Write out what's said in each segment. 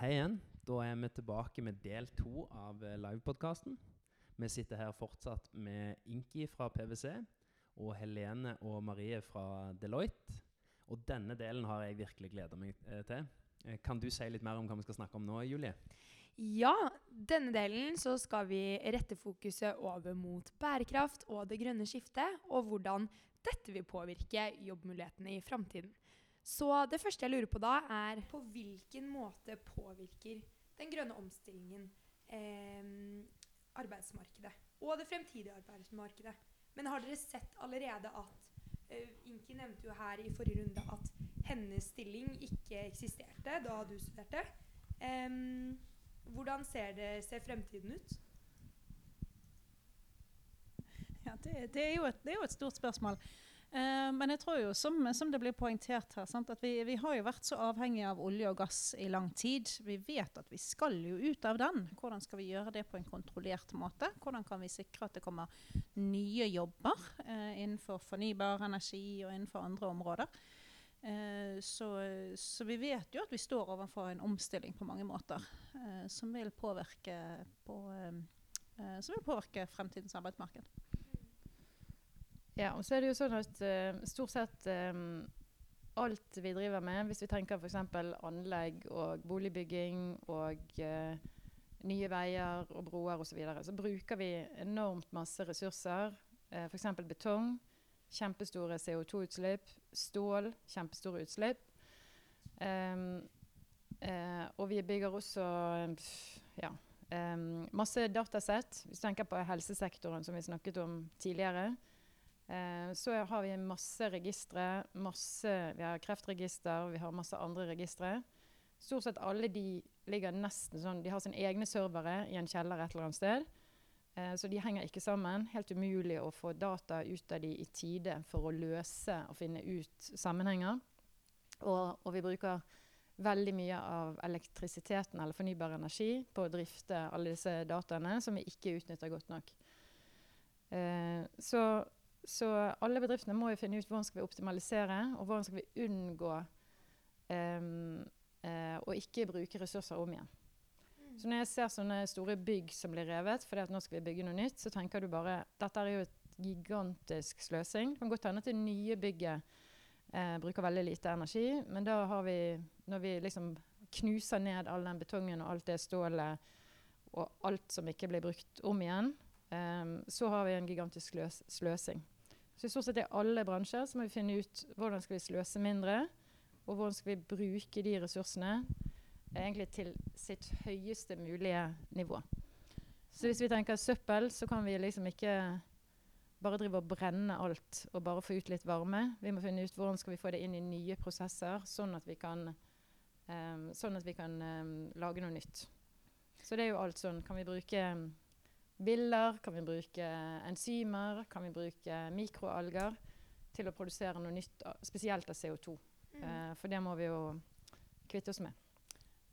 Hei igjen. Da er vi tilbake med del to av eh, livepodkasten. Vi sitter her fortsatt med Inki fra PwC og Helene og Marie fra Deloitte. Og denne delen har jeg virkelig gleda meg eh, til. Eh, Kan du si litt mer om hva vi skal snakke om nå, Julie? Ja, denne delen så skal vi rette fokuset over mot bærekraft og det grønne skiftet, og hvordan dette vil påvirke jobbmulighetene i framtiden. Så det første jeg lurer på da, er på hvilken måte påvirker den grønne omstillingen eh, arbeidsmarkedet og det fremtidige arbeidsmarkedet. Men har dere sett allerede at eh, Inki nevnte jo her i forrige runde at hennes stilling ikke eksisterte da du studerte. Eh, hvordan ser, det, ser fremtiden ut? Ja, det, det, er et, det er jo et stort spørsmål. Eh, men jeg tror jo, som, som det blir poengtert her, sant, at vi, vi har jo vært så avhengige av olje og gass i lang tid. Vi vet at vi skal jo ut av den. Hvordan skal vi gjøre det på en kontrollert måte? Hvordan kan vi sikre at det kommer nye jobber eh, innenfor fornybar energi og innenfor andre områder? Eh, så, så vi vet jo at vi står overfor en omstilling på mange måter som vil påvirke på, som vil påvirke fremtidens arbeidsmarked. Ja, og så er det jo sånn at uh, stort sett um, alt vi driver med, hvis vi tenker f.eks. anlegg og boligbygging og uh, nye veier og broer osv., så, så bruker vi enormt masse ressurser. Uh, F.eks. betong. Kjempestore CO2-utslipp. Stål. Kjempestore utslipp. Um, uh, og vi bygger også pff, ja, um, masse datasett. Hvis du tenker på helsesektoren, som vi snakket om tidligere. Eh, så har vi masse registre. Masse, vi har kreftregister, vi har masse andre registre. Stort sett alle de ligger nesten sånn De har sine egne servere i en kjeller et eller annet sted. Eh, så de henger ikke sammen. Helt umulig å få data ut av de i tide for å løse og finne ut sammenhenger. Og, og vi bruker veldig mye av elektrisiteten eller fornybar energi på å drifte alle disse dataene som vi ikke utnytter godt nok. Eh, så så alle bedriftene må jo finne ut hvordan skal vi optimalisere, og hvordan skal vi unngå um, uh, å ikke bruke ressurser om igjen. Så når jeg ser sånne store bygg som blir revet fordi at nå skal vi bygge noe nytt, så tenker du bare dette er jo et gigantisk sløsing. Det kan godt hende at det nye bygget eh, bruker veldig lite energi, men da har vi Når vi liksom knuser ned all den betongen og alt det stålet og alt som ikke blir brukt om igjen, Um, så har vi en gigantisk sløs sløsing. Så i stort sett i alle bransjer så må vi finne ut hvordan skal vi sløse mindre, og hvordan skal vi bruke de ressursene egentlig til sitt høyeste mulige nivå. Så hvis vi tenker søppel, så kan vi liksom ikke bare drive og brenne alt og bare få ut litt varme. Vi må finne ut hvordan skal vi få det inn i nye prosesser, sånn at vi kan, um, sånn at vi kan um, lage noe nytt. Så det er jo alt sånn Kan vi bruke biller? Kan vi bruke enzymer? Kan vi bruke mikroalger til å produsere noe nytt, spesielt av CO2? Mm. Eh, for det må vi jo kvitte oss med.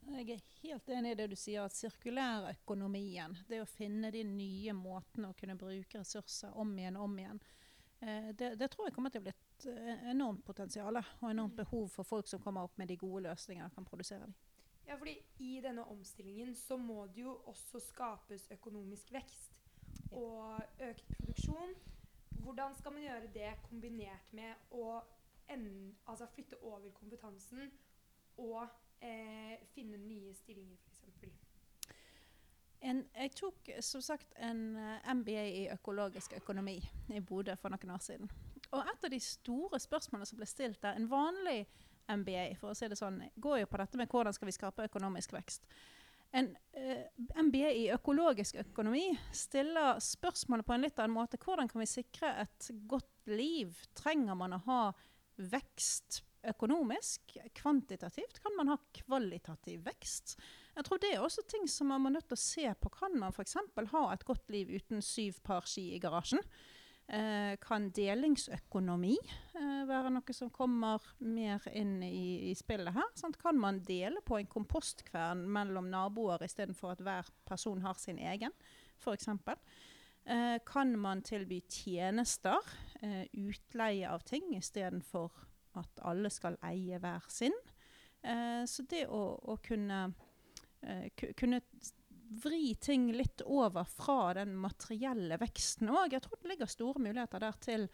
Jeg er helt enig i det du sier, at sirkulærøkonomien, det å finne de nye måtene å kunne bruke ressurser om igjen og om igjen, eh, det, det tror jeg kommer til å bli et eh, enormt potensial og enormt behov for folk som kommer opp med de gode løsningene og kan produsere de. Ja, fordi i denne omstillingen så må det jo også skapes økonomisk vekst og økt produksjon. Hvordan skal man gjøre det kombinert med å en, altså flytte over kompetansen og eh, finne nye stillinger, f.eks.? En, jeg tok som sagt en eh, MBA i økologisk økonomi i Bodø for noen år siden. Og et av de store spørsmålene som ble stilt der, en vanlig MBA, for å si det sånn, går jo på dette med hvordan skal vi skape økonomisk vekst. En eh, MBA i økologisk økonomi stiller spørsmålet på en litt annen måte. Hvordan kan vi sikre et godt liv? Trenger man å ha vekst økonomisk? Kvantitativt? Kan man ha kvalitativ vekst? Jeg tror det er også ting som man må nødt til å se på. Kan man f.eks. ha et godt liv uten syv par ski i garasjen? Eh, kan delingsøkonomi eh, være noe som kommer mer inn i, i spillet her? Sant? Kan man dele på en kompostkvern mellom naboer istedenfor at hver person har sin egen, f.eks.? Eh, kan man tilby tjenester, eh, utleie av ting, istedenfor at alle skal eie hver sin? Eh, så det å, å kunne eh, kunne vri ting litt over fra den materielle veksten òg. Jeg tror det ligger store muligheter der til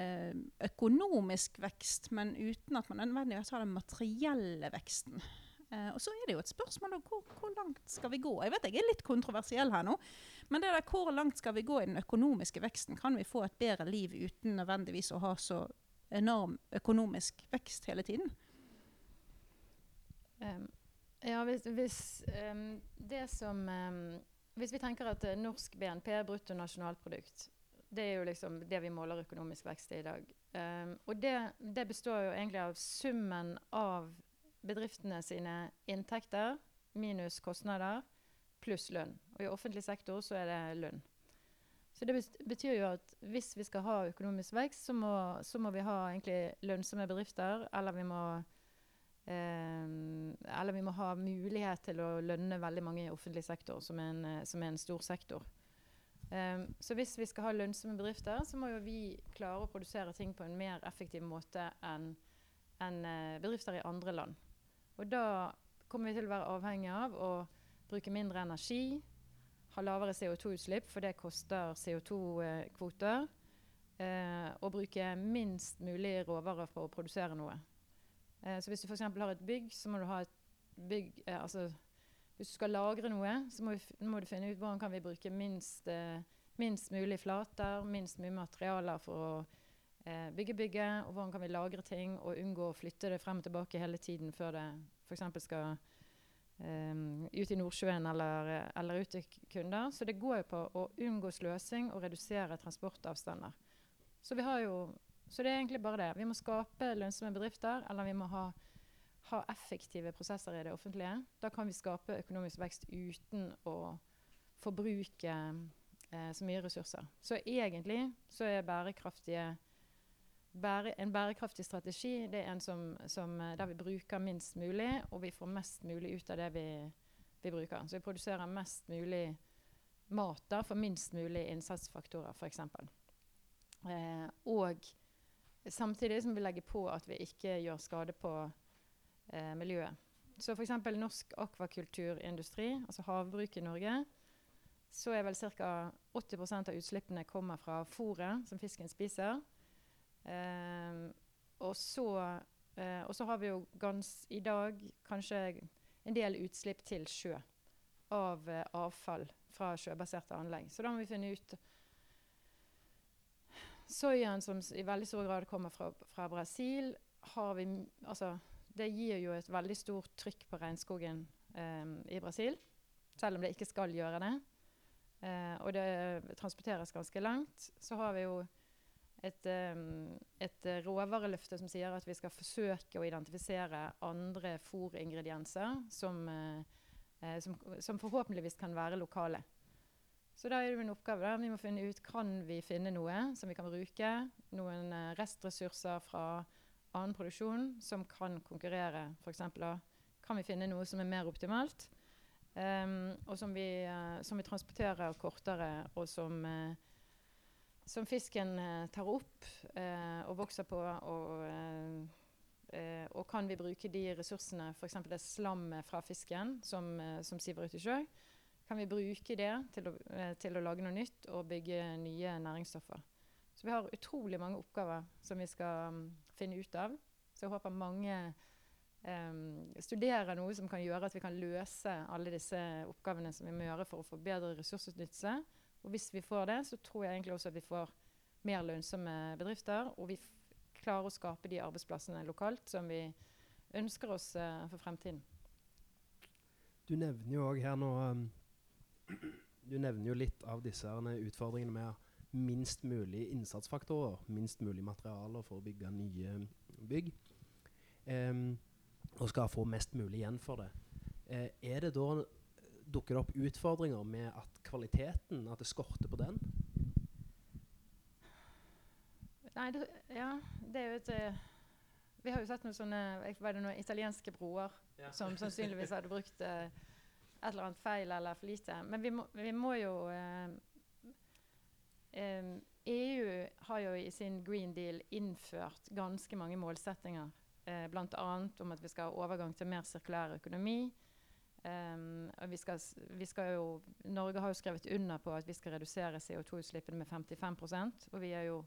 eh, økonomisk vekst, men uten at man nødvendigvis har den materielle veksten. Eh, og så er det jo et spørsmål om hvor, hvor langt skal vi gå. Jeg vet jeg er litt kontroversiell her nå, men det der, hvor langt skal vi gå i den økonomiske veksten? Kan vi få et bedre liv uten nødvendigvis å ha så enorm økonomisk vekst hele tiden? Em, ja, hvis, hvis um, det som um, Hvis vi tenker at eh, norsk BNP, bruttonasjonalprodukt, det er jo liksom det vi måler økonomisk vekst i i dag. Um, og det, det består jo egentlig av summen av bedriftene sine inntekter minus kostnader pluss lønn. Og i offentlig sektor så er det lønn. Så det betyr jo at hvis vi skal ha økonomisk vekst, så må, så må vi ha egentlig lønnsomme bedrifter, eller vi må eller vi må ha mulighet til å lønne veldig mange i offentlig sektor, som er en, eh, som er en stor sektor. Eh, så hvis vi skal ha lønnsomme bedrifter, så må jo vi klare å produsere ting på en mer effektiv måte enn eh, bedrifter i andre land. Og da kommer vi til å være avhengig av å bruke mindre energi, ha lavere CO2-utslipp, for det koster CO2-kvoter, eh, og bruke minst mulig råvarer for å produsere noe. Eh, så hvis du f.eks. har et bygg, så må du ha et bygg eh, altså, Hvis du skal lagre noe, så må, vi, må du finne ut hvordan kan vi bruke minst, eh, minst mulig flater, minst mulig materialer for å bygge bygget, og hvordan kan vi lagre ting og unngå å flytte det frem og tilbake hele tiden før det f.eks. skal Um, ut i Nordsjøen eller, eller ut til kunder. Så det går jo på å unngå sløsing og redusere transportavstander. Så vi har jo så det er egentlig bare det. Vi må skape lønnsomme bedrifter, eller vi må ha, ha effektive prosesser i det offentlige. Da kan vi skape økonomisk vekst uten å forbruke eh, så mye ressurser. Så egentlig så er bærekraftige bære, En bærekraftig strategi det er en som, som, eh, der vi bruker minst mulig, og vi får mest mulig ut av det vi, vi bruker. Så vi produserer mest mulig mat da, for minst mulig innsatsfaktorer, f.eks. Eh, og Samtidig som vi legger på at vi ikke gjør skade på eh, miljøet. Så f.eks. norsk akvakulturindustri, altså havbruk i Norge, så er vel ca. 80% av utslippene kommer fra fôret som fisken spiser. Eh, og, så, eh, og så har vi jo gans, i dag kanskje en del utslipp til sjø av eh, avfall fra sjøbaserte anlegg. Så da må vi finne ut Soyaen, som i veldig stor grad kommer fra, fra Brasil, vi, altså, det gir jo et veldig stort trykk på regnskogen eh, i Brasil. Selv om det ikke skal gjøre det. Eh, og det transporteres ganske langt. Så har vi jo et, eh, et eh, råvareløfte som sier at vi skal forsøke å identifisere andre fôringredienser som, eh, som, som forhåpentligvis kan være lokale. Så da er det en oppgave. Da. Vi må finne ut kan vi finne noe som vi kan bruke. Noen eh, restressurser fra annen produksjon som kan konkurrere. Eksempel, kan vi finne noe som er mer optimalt. um, og som vi, uh, som vi transporterer kortere, og som, uh, som fisken uh, tar opp og vokser på. Og, og kan vi bruke de ressursene, f.eks. det slammet fra fisken som, som siver ut i sjø, kan vi bruke det til å, eh, til å lage noe nytt og bygge nye næringsstoffer. Så vi har utrolig mange oppgaver som vi skal mm, finne ut av. Så jeg håper mange um, studerer noe som kan gjøre at vi kan løse alle disse oppgavene som vi må gjøre for å få bedre ressursutnyttelse. Og hvis vi får det, så tror jeg egentlig også at vi får mer lønnsomme bedrifter, og vi klarer å skape de arbeidsplassene lokalt som vi ønsker oss uh, for fremtiden. Du nevner jo òg her nå um, Du nevner jo litt av disse utfordringene med minst mulig innsatsfaktorer, minst mulig materialer for å bygge nye bygg. um, og skal få mest mulig igjen for det. Uh, er det da Dukker det opp utfordringer med at kvaliteten, at det skorter på den? Nei, det, ja, det er jo et uh, Vi har jo sett noen sånne var det noen italienske broer som sannsynligvis hadde brukt eh, et eller annet feil eller for lite. Men vi må, vi må jo eh, EU har jo i sin Green Deal innført ganske mange målsettinger. Eh, Bl.a. om at vi skal ha overgang til mer sirkulær økonomi. em, vi skal, vi skal jo, Norge har jo skrevet under på at vi skal redusere CO2-utslippene med 55% og vi er jo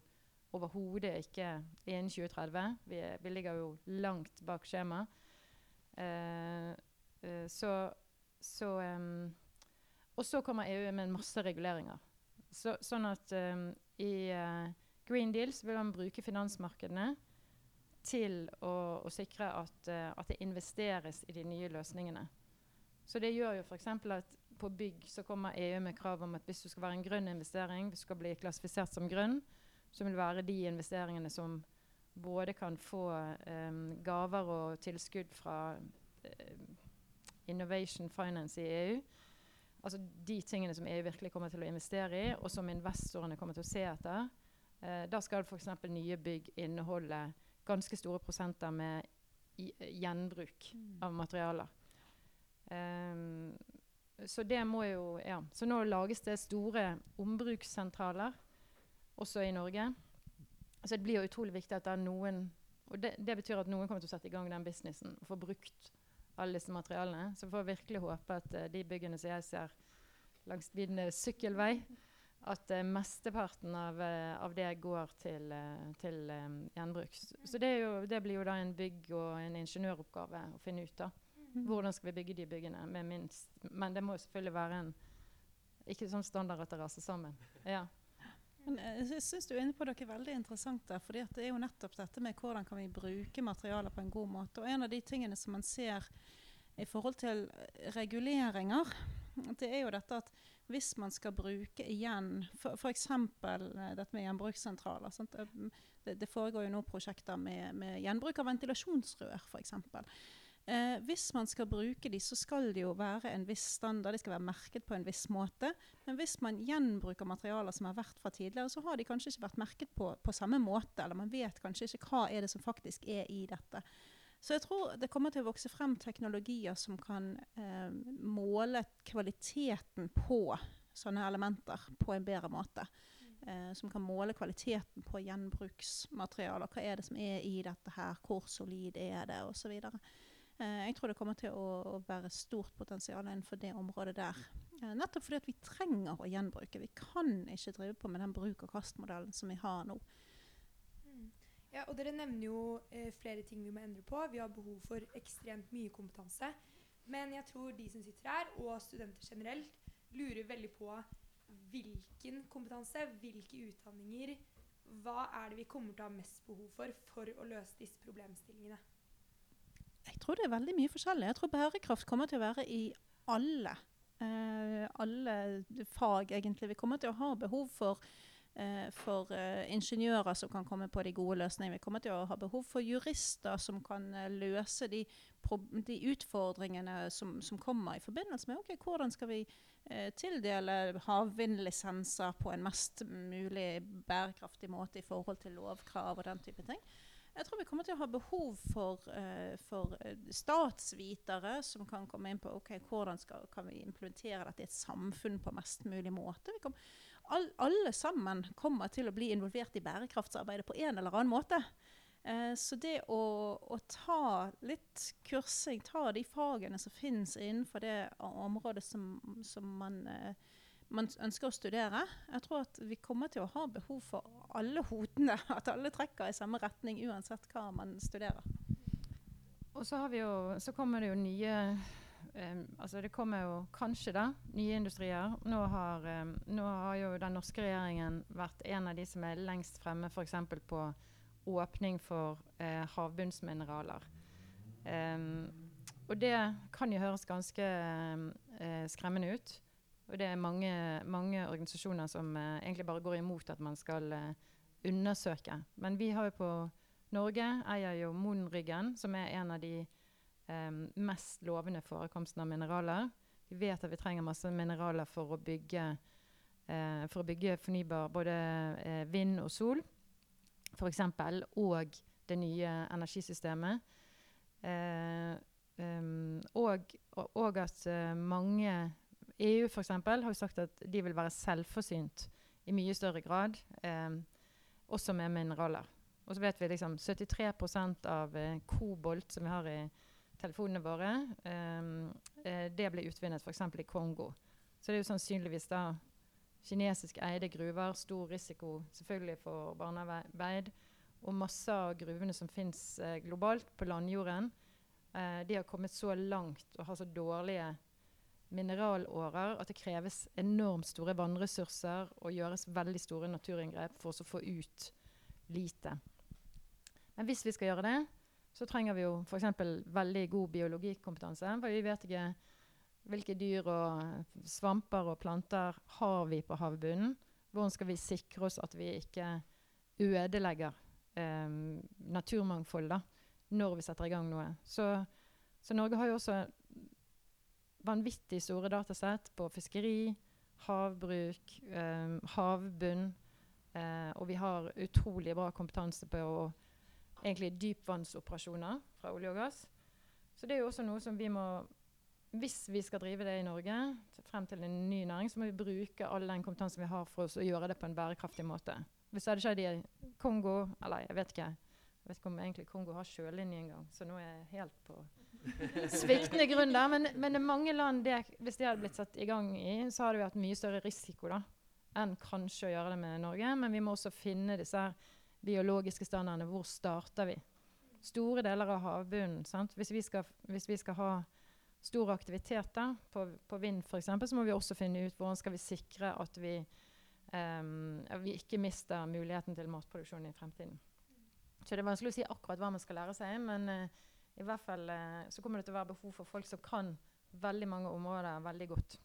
overhodet ikke innen 2030. Vi, er, vi ligger jo langt bak skjema. Uh, uh, så så um, Og så kommer EU med en masse reguleringer. Så, sånn at um, i uh, Green Deal så vil man bruke finansmarkedene til å, å sikre at, uh, at det investeres i de nye løsningene. Så det gjør jo f.eks. at på bygg så kommer EU med krav om at hvis du skal være en grønn investering, hvis du skal bli klassifisert som grønn, så vil det være de investeringene som både kan få um, gaver og tilskudd fra em, Innovation Finance i EU. Altså de tingene som EU virkelig kommer til å investere i, og som investorene kommer til å se etter. Eh, da skal f.eks. nye bygg inneholde ganske store prosenter med i, gjenbruk av materialer. Um, så det må jo Ja. Så nå lages det store ombrukssentraler også i Norge. Så det blir jo utrolig viktig at det er noen Og det, det betyr at noen kommer til å sette i gang den businessen og få brukt alle disse materialene. Så får virkelig håpe at eh, de byggene som jeg ser langs min eh, sykkelvei, at uh, mesteparten av, uh, av det går til, uh, til um, gjenbruk. Så det, jo, det blir jo da en bygg- og en ingeniøroppgave å finne ut av. Hvordan skal vi bygge de byggene med minst Men det må jo selvfølgelig være en Ikke sånn standard at det raser sammen. Ja. Men eh, jeg syns du er inne på noe veldig interessant der. fordi det er jo nettopp dette med hvordan kan vi bruke materialer på en god måte. Og en av de tingene som man ser i forhold til eh, reguleringer, det er jo dette at hvis man skal bruke igjen f.eks. dette med gjenbrukssentraler. Eh, Det, det foregår jo nå prosjekter med, med gjenbruk av ventilasjonsrør, f.eks. Eh, hvis man skal bruke de, så skal de jo være en viss standard. De skal være merket på en viss måte. Men hvis man gjenbruker materialer som har vært fra tidligere, så har de kanskje ikke vært merket på, på samme måte. Eller man vet kanskje ikke hva er det som faktisk er i dette. Så jeg tror det kommer til å vokse frem teknologier som kan eh, måle kvaliteten på sånne elementer på en bedre måte. Eh, som kan måle kvaliteten på gjenbruksmaterialer. Hva er det som er i dette her? Hvor solid er det? Og så jeg tror det kommer til å, være stort potensial innenfor det området der. Eh, nettopp fordi at vi trenger å gjenbruke. Vi kan ikke drive på med den bruk-og-kast-modellen som vi har nå. Mm. Ja, og Dere nevner jo eh, flere ting vi må endre på. Vi har behov for ekstremt mye kompetanse. Men jeg tror de som sitter her, og studenter generelt, lurer veldig på hvilken kompetanse, hvilke utdanninger, hva er det vi kommer til å ha mest behov for for å løse disse problemstillingene? Tror det er veldig mye forskjellig. Jeg tror bærekraft kommer til å være i alle, eh, alle fag, egentlig. Vi kommer til å ha behov for, eh, for uh, ingeniører som kan komme på de gode løsningene. Vi kommer til å ha behov for jurister som kan uh, løse de, de utfordringene som, som kommer i forbindelse med okay, hvordan skal vi uh, tildele havvindlisenser på en mest mulig bærekraftig måte i forhold til lovkrav og den type ting. Jeg tror vi kommer til å ha behov for, uh, for eh, statsvitere som kan komme inn på okay, hvordan skal, kan vi implementere dette i et samfunn på mest mulig måte. Kom, all, alle sammen kommer til å bli involvert i bærekraftsarbeidet på en eller annen måte. Eh, så det å, å ta litt kursing, ta de fagene som finnes innenfor det området som, som man, eh, man ønsker å studere Jeg tror at vi kommer til å ha behov for alle hodene. At alle trekker i samme retning uansett hva man studerer. Og så, jo, så kommer det jo nye um, altså Det kommer jo kanskje da nye industrier. Nå har, um, nå har jo den norske regjeringen vært en av de som er lengst fremme f.eks. på åpning for uh, havbunnsmineraler. Um, og det kan jo høres ganske eh, skremmende ut. Og det er mange, mange organisasjoner som eh, egentlig bare går imot at man skal eh, undersøke. Men vi har jo på Norge eier jo Monryggen, som er en av de em, mest lovende forekomstene av mineraler. Vi vet at vi trenger masse mineraler for å bygge, eh, for å bygge fornybar både eh, vind og sol, f.eks., og det nye energisystemet. Eh, um, og, og, at eh, mange EU for eksempel, har jo sagt at de vil være selvforsynt i mye større grad, eh, også med mineraler. Og så vet vi liksom 73% av eh, kobolt som vi har i telefonene våre, um, eh, det ble utvinnet f.eks. i Kongo. Så det er jo sannsynligvis da kinesisk eide gruver. Stor risiko selvfølgelig for barnearbeid. Og masse av gruvene som fins eh, globalt på landjorden, eh, de har kommet så langt og har så dårlige mineralårer at det kreves enormt store vannressurser og gjøres veldig store naturinngrep for å få ut lite. Men hvis vi skal gjøre det, så trenger vi jo f.eks. veldig god biologikompetanse. For vi vet ikke hvilke dyr og svamper og planter har vi på havbunnen. Hvordan skal vi sikre oss at vi ikke ødelegger eh, naturmangfold når vi setter i gang noe. Så, så Norge har jo også vanvittig store datasett på fiskeri, havbruk, eh, havbunn. Eh, og vi har utrolig bra kompetanse på egentlig dypvannsoperasjoner fra olje og gass. Så det er jo også noe som vi må Hvis vi skal drive det i Norge, frem til en ny næring, så må vi bruke all den kompetansen vi har for oss å gjøre det på en bærekraftig måte. Hvis det hadde skjedd i Kongo Eller jeg vet ikke. Jeg vet ikke om egentlig Kongo har sjølinje engang, så nå er jeg helt på sviktende grunn der. Men, men mange land, det, hvis de hadde blitt satt i gang i, så hadde vi hatt mye større risiko da, enn kanskje å gjøre det med Norge. Men vi må også finne disse biologiske standardene. Hvor starter vi? Store deler av havbunnen. Hvis hvis, vi skal, ha stor aktivitet da, på, på vind f.eks., så må vi også finne ut hvordan skal vi sikre at vi, um, vi ikke mister muligheten til matproduksjon i fremtiden. Så det er vanskelig å si akkurat hva man skal lære seg. men uh, i hvert fall eh, så kommer det til å være behov for folk som kan veldig mange områder veldig godt.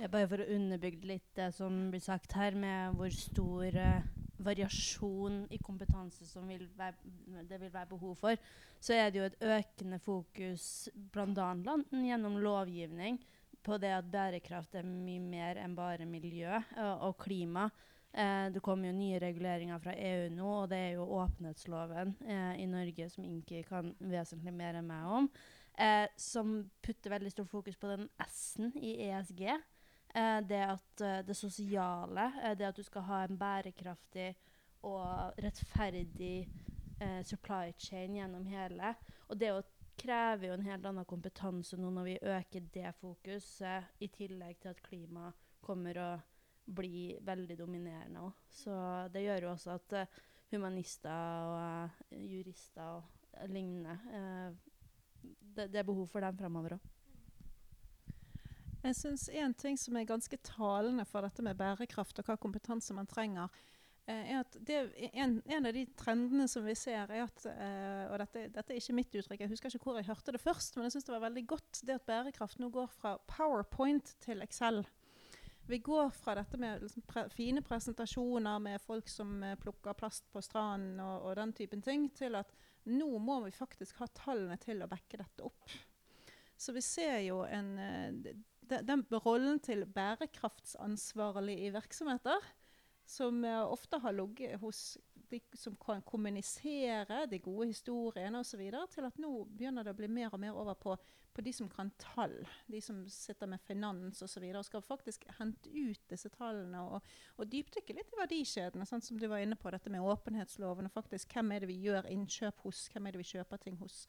Ja, bare for å underbygge litt det som blir sagt her, med hvor stor eh, variasjon i kompetanse som vil være, det vil være behov for, så er det jo et økende fokus bl.a. gjennom lovgivning på det at bærekraft er mye mer enn bare miljø uh, og klima. Eh, det kommer jo nye reguleringer fra EU nå, og det er jo åpenhetsloven eh, i Norge som Inki kan vesentlig mer enn meg om, eh, som putter veldig stort fokus på den S-en i ESG. Eh, det at eh, det sosiale, eh, det at du skal ha en bærekraftig og rettferdig supply chain gjennom hele. Og det krever jo en helt annen kompetanse nå når vi øker det fokuset, i tillegg til at klima kommer og blir veldig dominerende òg. Så det gjør jo også at uh, humanister og uh, jurister og lignende uh, det, det, er behov for dem fremover òg. Jeg syns en ting som er ganske talende for dette med bærekraft og hva kompetanse man trenger, er at det, en, en, av de trendene som vi ser, er at Og dette, dette, er ikke mitt uttrykk, jeg husker ikke hvor jeg hørte det først, men jeg syns det var veldig godt det at bærekraft nå går fra PowerPoint til Excel. Vi går fra dette med liksom pre fine presentasjoner med folk som uh, plukker plast på stranden og, og, den typen ting, til at nå må vi faktisk ha tallene til å backe dette opp. Så vi ser jo en uh, de, Den rollen til bærekraftsansvarlig i virksomheter, som uh, ofte har ligget hos de som kan kommunisere de gode historiene osv., til at nå begynner det å bli mer og mer over på på de som kan tall, de som sitter med finans osv. Og, så og skal faktisk hente ut disse tallene og, og dypdykke litt i verdikjedene, sånn som du var inne på dette med åpenhetsloven. og faktisk Hvem er det vi gjør innkjøp hos, hvem er det vi kjøper ting hos.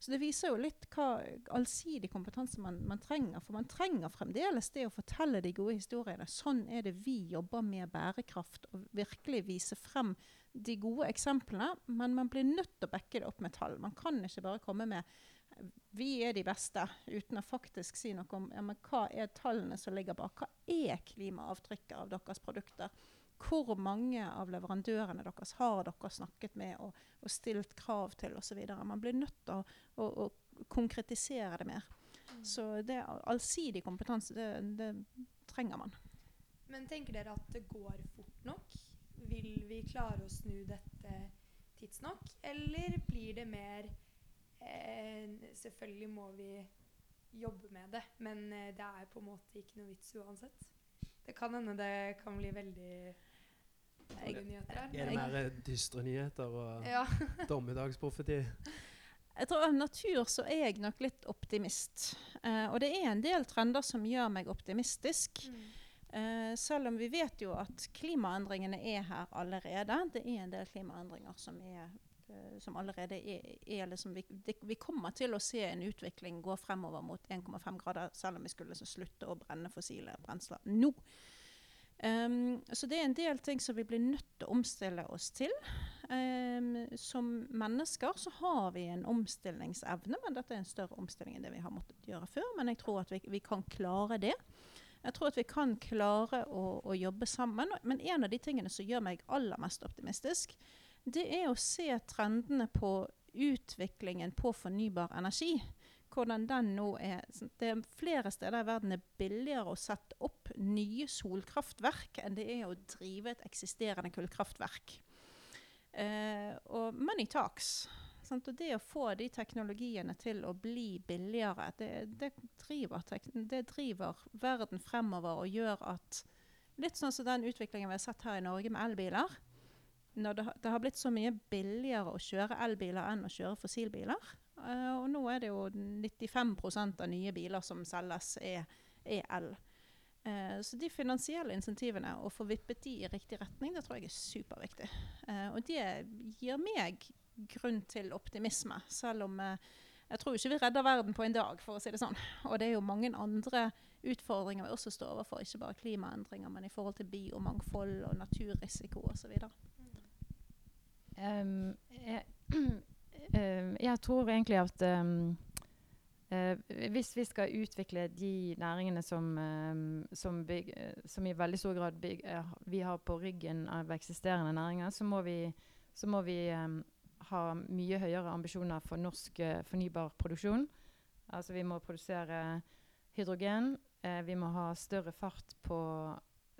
Så det viser jo litt hva allsidig kompetanse man, man, trenger. For man trenger fremdeles det å fortelle de gode historiene. Sånn er det vi jobber med bærekraft. Og virkelig vise frem de gode eksemplene. Men man blir nødt til å backe det opp med tall. Man kan ikke bare komme med vi er de beste, uten å faktisk si noe om ja, hva er tallene som ligger bak. Hva er klimaavtrykket av deres produkter? Hvor mange av leverandørene deres har dere snakket med og, og stilt krav til osv.? Man blir nødt til å, å, å, konkretisere det mer. Mm. Så det allsidig kompetanse, det, det trenger man. Men tenker dere at det går fort nok? Vil vi klare å snu dette tidsnok? Eller blir det mer Eh, selvfølgelig må vi jobbe med det, men eh, det er på en måte ikke noe vits uansett. Det kan hende det kan bli veldig gode nyheter. Er det mer eh, dystre nyheter og ja. dommedagsprofeti? Jeg tror Av natur så er jeg nok litt optimist. Eh, og det er en del trender som gjør meg optimistisk. Mm. Eh, selv om vi vet jo at klimaendringene er her allerede. Det er en del klimaendringer som er eh, som allerede er, er liksom, vi, det, vi kommer til å se en utvikling gå fremover mot 1,5 grader, selv om vi skulle liksom slutte å brenne fossile brensler nå. Um, så det er en del ting som vi blir nødt til å omstille oss til. Um, som mennesker så har vi en omstillingsevne, men dette er en større omstilling enn det vi har måttet gjøre før. Men jeg tror at vi, vi kan klare det. Jeg tror at vi kan klare å, å, jobbe sammen. Men en av de tingene som gjør meg aller mest optimistisk, det er å se trendene på utviklingen på fornybar energi hvordan den nå er Det er flere steder i verden er billigere å sette opp nye solkraftverk enn det er å drive et eksisterende kullkraftverk. Eh, og money talks. Sant? Og det å få de teknologiene til å bli billigere, det, det, driver, det driver verden fremover og gjør at Litt sånn som den utviklingen vi har sett her i Norge med elbiler. Når det, det har blitt så mye billigere å kjøre elbiler enn å kjøre fossilbiler. Uh, og nå er det jo 95% av nye biler som selges, er, er el. Uh, så de finansielle insentivene, å få vippet de i riktig retning, det tror jeg er superviktig. Eh, og det gir meg grunn til optimisme, selv om jeg tror ikke vi redder verden på en dag, for å si det sånn. Og det er jo mange andre utfordringer vi også står overfor, ikke bare klimaendringer, men i forhold til biomangfold og naturrisiko osv. Um, jeg, um, jeg tror egentlig at um, hvis vi skal utvikle de næringene som, um, som, byg, som, i veldig stor grad byg, uh, vi har på ryggen av eksisterende næringer, så må vi, så må vi ha mye høyere ambisjoner for norsk fornybar produksjon. Altså vi må produsere hydrogen. vi må ha større fart på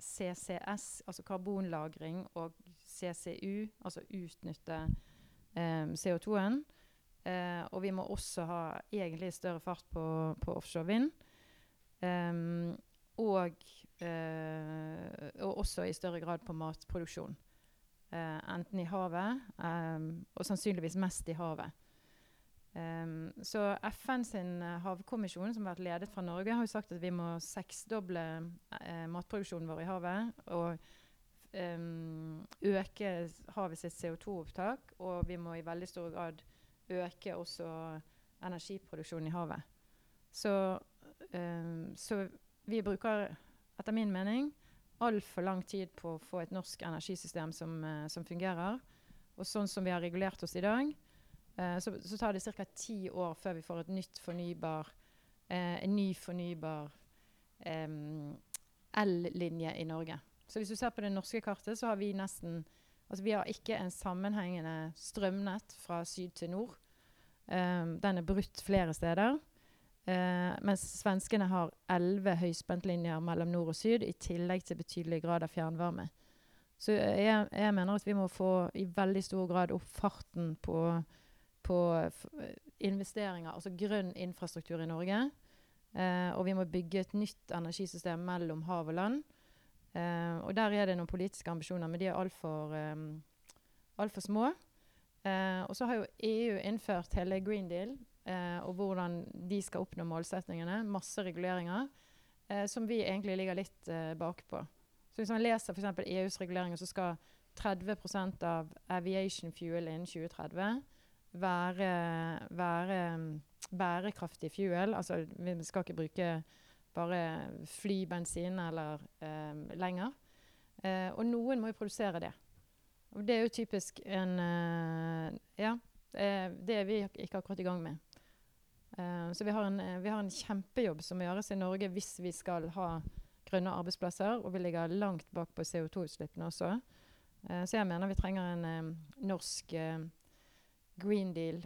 CCS, altså karbonlagring, og CCU, altså utnytte eh, CO2-en. Uh, og vi må også ha egentlig større fart på, på offshore vind. Um, og, eh, og, også i større grad på matproduksjon. Eh, enten i havet, og sannsynligvis mest i havet. Um, så FN sin havkommisjon, som har vært ledet fra Norge, har jo sagt at vi må seksdoble matproduksjonen vår i havet. Og um, øke havet sitt CO2-opptak, og vi må i veldig stor grad øke også energiproduksjonen i havet. Så, um, så vi bruker, etter min mening, altfor lang tid på å få et norsk energisystem som, uh, som fungerer. Og sånn som vi har regulert oss i dag, uh, så, så, tar det ca. ti år før vi får et nytt fornybar, uh, en ny fornybar um, el-linje i Norge. Så hvis du ser på det norske kartet, så har vi nesten Altså vi har ikke en sammenhengende strømnett fra syd til nord. Um, den er brutt flere steder. Uh, mens svenskene har elleve høyspentlinjer mellom nord og syd, i tillegg til betydelig grad av fjernvarme. Så jeg, jeg, mener at vi må få i veldig stor grad opp farten på, på investeringer, altså grønn infrastruktur i Norge. Uh, og vi må bygge et nytt energisystem mellom hav og land. Uh, og der er det noen politiske ambisjoner, men de er altfor um, alt små. Uh, og så har jo EU innført hele Green Deal uh, og hvordan de skal oppnå målsettingene. Masse reguleringer som vi egentlig ligger litt bakpå. Så hvis man leser f.eks. EUs reguleringer, så skal 30% av aviation fuel innen 2030 være, være bærekraftig fuel. Altså vi skal ikke bruke bare fly bensin eller eh, lenger. Eh, og noen må jo produsere det. Og det er jo typisk en eh, Ja, det er vi ikke akkurat i gang med. Uh, så vi har, en, vi har, en, kjempejobb som må gjøres i Norge hvis vi skal ha grønne arbeidsplasser. Og vi ligger langt bak på CO2-utslippene også. Så jeg mener vi trenger en norsk green deal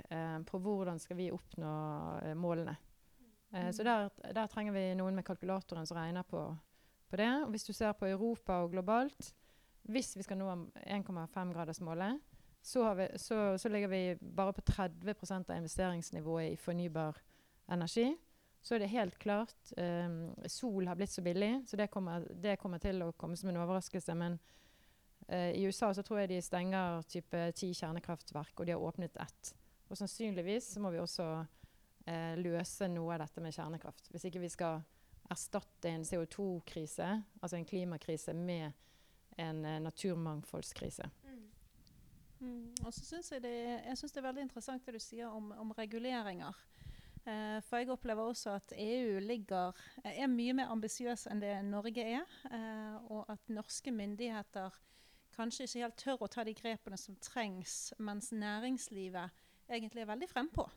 på hvordan skal vi oppnå målene. Eh, så der, der, trenger vi noen med kalkulatoren som regner på, på, det. Og hvis du ser på Europa og globalt, hvis vi skal nå 1,5-gradersmålet, så, så, så, ligger vi bare på 30% av investeringsnivået i fornybar energi. Så er det helt klart um, Sol har blitt så billig, så det kommer, det kommer, til å komme som en overraskelse. Men uh, i USA så tror jeg de stenger type ti kjernekraftverk, og de har åpnet ett. Og sannsynligvis så må vi også eh, løse noe av dette med kjernekraft. Hvis ikke vi skal erstatte en CO2-krise, altså en klimakrise, med en eh, naturmangfoldskrise. Mm. Mm. Og så synes jeg, det- jeg synes det er veldig interessant det du sier om, om reguleringer. Eh, for jeg opplever også at EU ligger, er mye mer ambisiøs enn det Norge er. Eh, og at norske myndigheter kanskje ikke helt tør å ta de grepene som trengs, mens næringslivet egentlig er veldig frempå.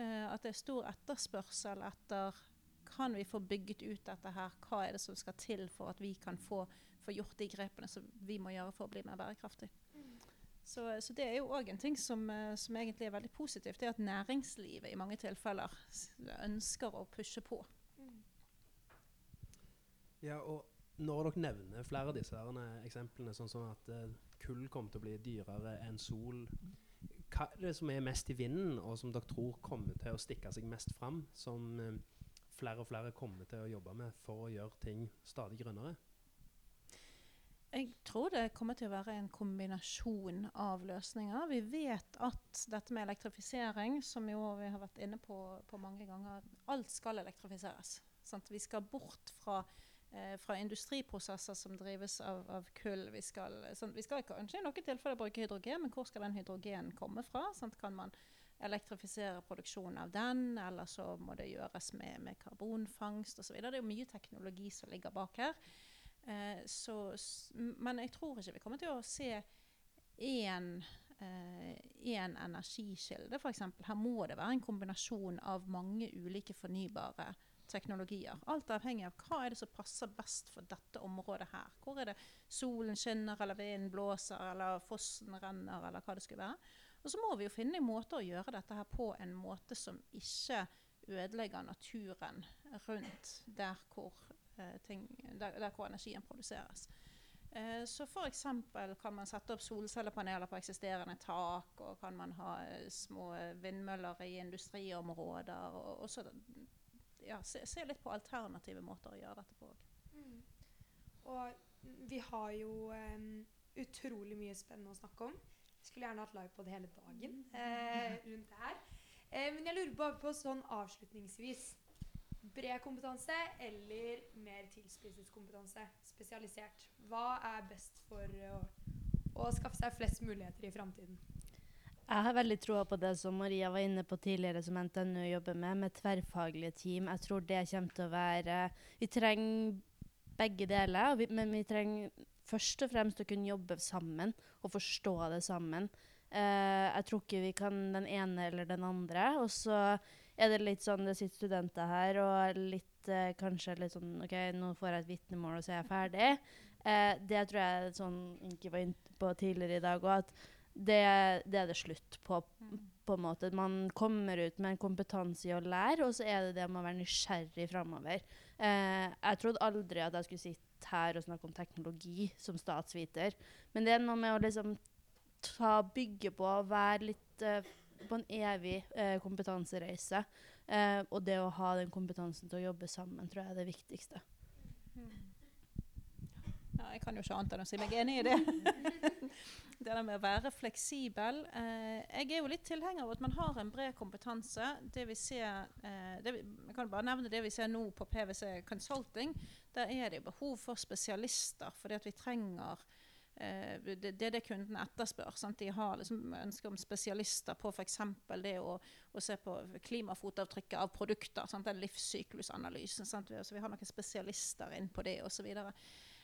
Eh, at det er stor etterspørsel etter kan vi få bygget ut dette her, hva er det som skal til for at vi kan få, få gjort de grepene som vi må gjøre for å bli mer bærekraftig. Så, så det er jo òg en ting som, eh, som egentlig er veldig positivt. Det er at næringslivet i mange tilfeller ønsker å pushe på. Ja, og når dere nevner flere av disse eksemplene, sånn som at eh, kull kommer til å bli dyrere enn sol, hva er det som er mest i vinden, og som dere tror kommer til å stikke seg mest fram, som eh, flere og flere kommer til å jobbe med for å gjøre ting stadig grønnere? Jeg tror det kommer til å være en kombinasjon av løsninger. Vi vet at dette med elektrifisering, som jo vi har vært inne på, på mange ganger, alt skal elektrifiseres. Sant? Vi skal bort fra, eh, fra industriprosesser som drives av, av kull. Vi skal, sånn, vi skal kanskje i noen tilfeller bruke hydrogen, men hvor skal den hydrogenen komme fra? Sånn, Kan man elektrifisere produksjonen av den, eller så må det gjøres med, med karbonfangst osv. Det er jo mye teknologi som ligger bak her. Eh, så, men jeg tror ikke vi kommer til å se én eh, én energikilde, f.eks. Her må det være en kombinasjon av mange ulike fornybare teknologier. Alt avhengig av hva er det som passer best for dette området her. Hvor er det solen skinner, eller vinden blåser, eller fossen renner, eller hva det skulle være. Og så må vi jo finne måter å gjøre dette her på en måte som ikke ødelegger naturen rundt der hvor, eh, ting, der, der hvor energien produseres. Eh, så f.eks. kan man sette opp solcellepaneler på eksisterende tak, og kan man ha eh, små vindmøller i industriområder. Og, og så ja, se, se litt på alternative måter å gjøre dette på. Mm. Og vi har jo um, utrolig mye spennende å snakke om. Jeg skulle gjerne hatt livepod hele dagen eh, rundt det her. Eh, men jeg lurer bare på sånn avslutningsvis. Bred kompetanse eller mer tilspisset kompetanse? Spesialisert. Hva er best for å, å skaffe seg flest muligheter i framtiden? Jeg har veldig troa på det som Maria var inne på tidligere, som NTNU jobber med, med tverrfaglige team. Jeg tror det kommer til å være Vi trenger begge deler, men vi trenger først og fremst å kunne jobbe sammen og forstå det sammen. Uh, jeg tror ikke vi kan den ene eller den andre. Og så er det litt sånn det sitter studenter her og litt uh, kanskje litt sånn OK, nå får jeg et vitnemål, og så er jeg ferdig. Uh, det tror jeg sånn Inki var inne på tidligere i dag òg, at det, det er det slutt på. på en måte. Man kommer ut med en kompetanse i å lære, og så er det det med å være nysgjerrig framover. Eh, jeg trodde aldri at jeg skulle sitte her og snakke om teknologi som statsviter, men det er noe med å liksom ta, bygge på, være litt eh, på en evig eh, kompetansereise. Eh, og det å ha den kompetansen til å jobbe sammen, tror jeg er det viktigste. Ja, jeg kan jo ikke annet enn å si meg enig i det. det der med å være fleksibel. Eh, jeg er jo litt tilhenger av at man har en bred kompetanse. Det vi ser, eh, det vi, jeg kan bare nevne det vi ser nå på PwC Consulting. Der er det behov for spesialister, fordi at vi trenger eh, det, det er det kunden etterspør. Sant? De har liksom ønske om spesialister på f.eks. det å, å se på klimafotavtrykket av produkter. Sant? Den livssyklusanalysen. Sant? Altså, vi har noen spesialister inn på det osv.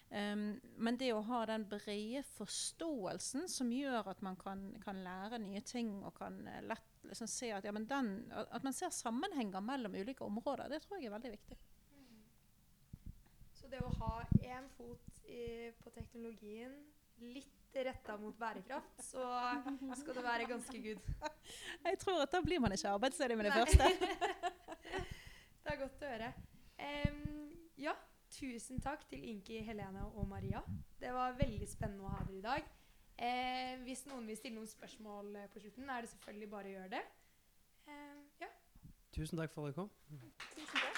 Um, men det å ha den brede forståelsen som gjør at man kan, kan lære nye ting og kan eh, lett liksom se at, ja, men den, at man ser sammenhenger mellom ulike områder, det tror jeg er veldig viktig. Så det å ha én fot i, på teknologien, litt retta mot bærekraft, så skal det være ganske good. Jeg tror at da blir man ikke arbeidsledig med det Nei. første. det er godt å høre. Um, ja, tusen takk til Inki, Helene og Maria. Det var veldig spennende å ha dere i dag. Eh, hvis noen vil stille noen spørsmål eh, på slutten, er det selvfølgelig bare å gjøre det. Eh, ja. Tusen takk for at dere kom. Tusen takk.